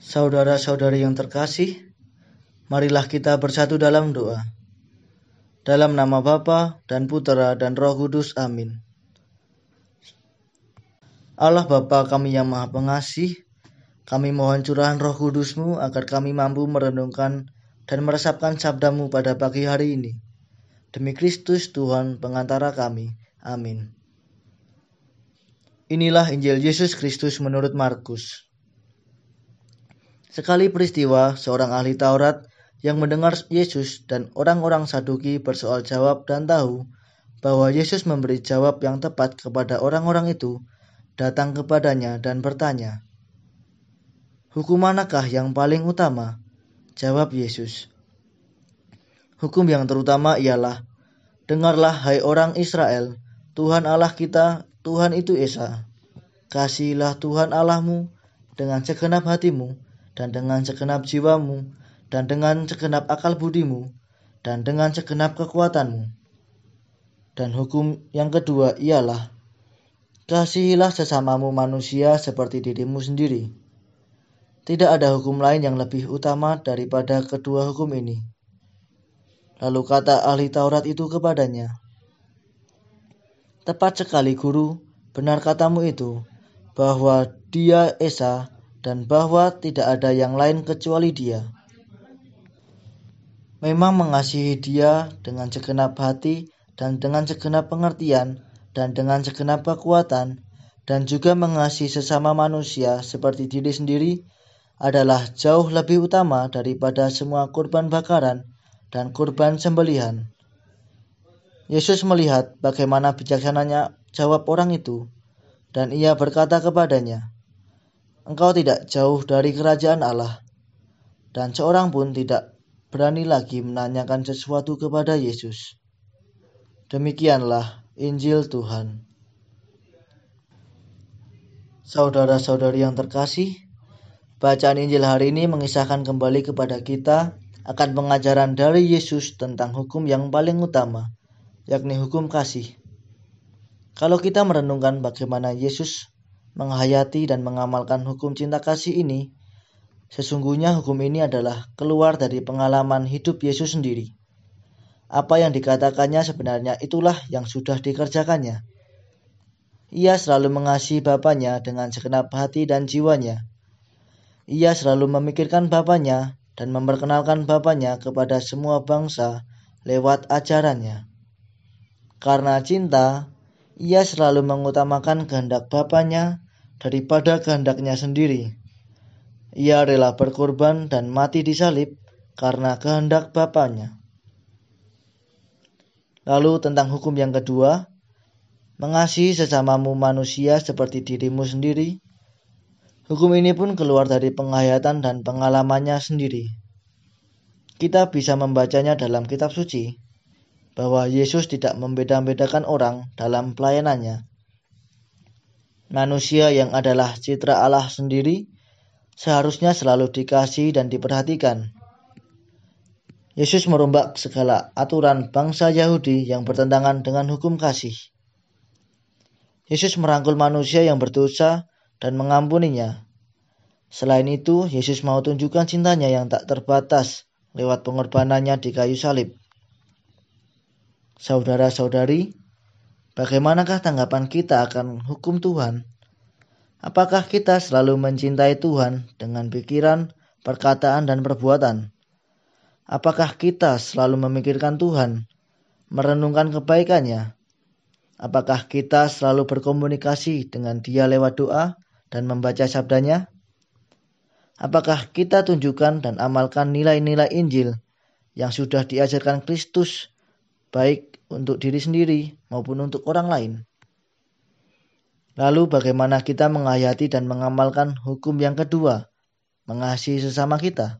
Saudara-saudari yang terkasih, marilah kita bersatu dalam doa. Dalam nama Bapa dan Putera dan Roh Kudus. Amin. Allah Bapa kami yang Maha Pengasih, kami mohon curahan Roh Kudusmu agar kami mampu merenungkan dan meresapkan sabdamu pada pagi hari ini. Demi Kristus Tuhan pengantara kami. Amin. Inilah Injil Yesus Kristus menurut Markus. Sekali peristiwa, seorang ahli Taurat yang mendengar Yesus dan orang-orang Saduki bersoal jawab dan tahu bahwa Yesus memberi jawab yang tepat kepada orang-orang itu, datang kepadanya dan bertanya, Hukum manakah yang paling utama? Jawab Yesus. Hukum yang terutama ialah, Dengarlah hai orang Israel, Tuhan Allah kita, Tuhan itu Esa. Kasihilah Tuhan Allahmu dengan segenap hatimu, dan dengan segenap jiwamu, dan dengan segenap akal budimu, dan dengan segenap kekuatanmu. Dan hukum yang kedua ialah, kasihilah sesamamu manusia seperti dirimu sendiri. Tidak ada hukum lain yang lebih utama daripada kedua hukum ini. Lalu kata ahli Taurat itu kepadanya, Tepat sekali guru, benar katamu itu, bahwa dia Esa dan bahwa tidak ada yang lain kecuali Dia. Memang mengasihi Dia dengan segenap hati dan dengan segenap pengertian dan dengan segenap kekuatan dan juga mengasihi sesama manusia seperti diri sendiri adalah jauh lebih utama daripada semua kurban bakaran dan kurban sembelihan. Yesus melihat bagaimana bijaksananya jawab orang itu, dan ia berkata kepadanya, engkau tidak jauh dari kerajaan Allah. Dan seorang pun tidak berani lagi menanyakan sesuatu kepada Yesus. Demikianlah Injil Tuhan. Saudara-saudari yang terkasih, bacaan Injil hari ini mengisahkan kembali kepada kita akan pengajaran dari Yesus tentang hukum yang paling utama, yakni hukum kasih. Kalau kita merenungkan bagaimana Yesus menghayati dan mengamalkan hukum cinta kasih ini, sesungguhnya hukum ini adalah keluar dari pengalaman hidup Yesus sendiri. Apa yang dikatakannya sebenarnya itulah yang sudah dikerjakannya. Ia selalu mengasihi Bapaknya dengan segenap hati dan jiwanya. Ia selalu memikirkan Bapaknya dan memperkenalkan Bapaknya kepada semua bangsa lewat ajarannya. Karena cinta, ia selalu mengutamakan kehendak Bapaknya daripada kehendaknya sendiri. Ia rela berkorban dan mati di salib karena kehendak Bapaknya. Lalu tentang hukum yang kedua, mengasihi sesamamu manusia seperti dirimu sendiri. Hukum ini pun keluar dari penghayatan dan pengalamannya sendiri. Kita bisa membacanya dalam kitab suci bahwa Yesus tidak membeda-bedakan orang dalam pelayanannya. Manusia yang adalah citra Allah sendiri seharusnya selalu dikasih dan diperhatikan. Yesus merombak segala aturan bangsa Yahudi yang bertentangan dengan hukum kasih. Yesus merangkul manusia yang berdosa dan mengampuninya. Selain itu, Yesus mau tunjukkan cintanya yang tak terbatas lewat pengorbanannya di kayu salib. Saudara-saudari, bagaimanakah tanggapan kita akan hukum Tuhan? Apakah kita selalu mencintai Tuhan dengan pikiran, perkataan, dan perbuatan? Apakah kita selalu memikirkan Tuhan, merenungkan kebaikannya? Apakah kita selalu berkomunikasi dengan Dia lewat doa dan membaca sabdanya? Apakah kita tunjukkan dan amalkan nilai-nilai Injil yang sudah diajarkan Kristus baik untuk diri sendiri maupun untuk orang lain. Lalu bagaimana kita menghayati dan mengamalkan hukum yang kedua, mengasihi sesama kita?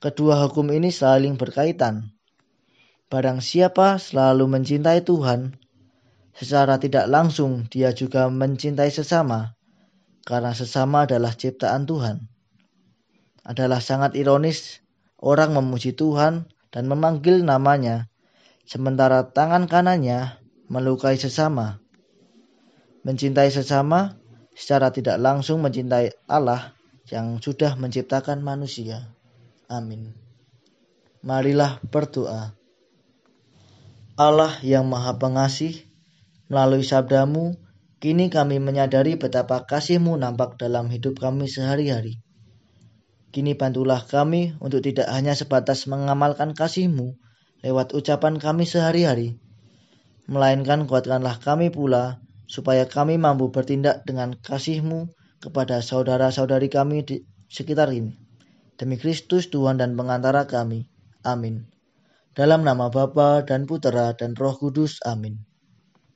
Kedua hukum ini saling berkaitan. Barang siapa selalu mencintai Tuhan, secara tidak langsung dia juga mencintai sesama, karena sesama adalah ciptaan Tuhan. Adalah sangat ironis orang memuji Tuhan dan memanggil namanya, sementara tangan kanannya melukai sesama. Mencintai sesama secara tidak langsung mencintai Allah yang sudah menciptakan manusia. Amin. Marilah berdoa. Allah yang Maha Pengasih, melalui sabdamu, kini kami menyadari betapa kasihmu nampak dalam hidup kami sehari-hari. Kini bantulah kami untuk tidak hanya sebatas mengamalkan kasihmu lewat ucapan kami sehari-hari, melainkan kuatkanlah kami pula supaya kami mampu bertindak dengan kasihmu kepada saudara-saudari kami di sekitar ini. Demi Kristus Tuhan dan pengantara kami. Amin. Dalam nama Bapa dan Putera dan Roh Kudus. Amin.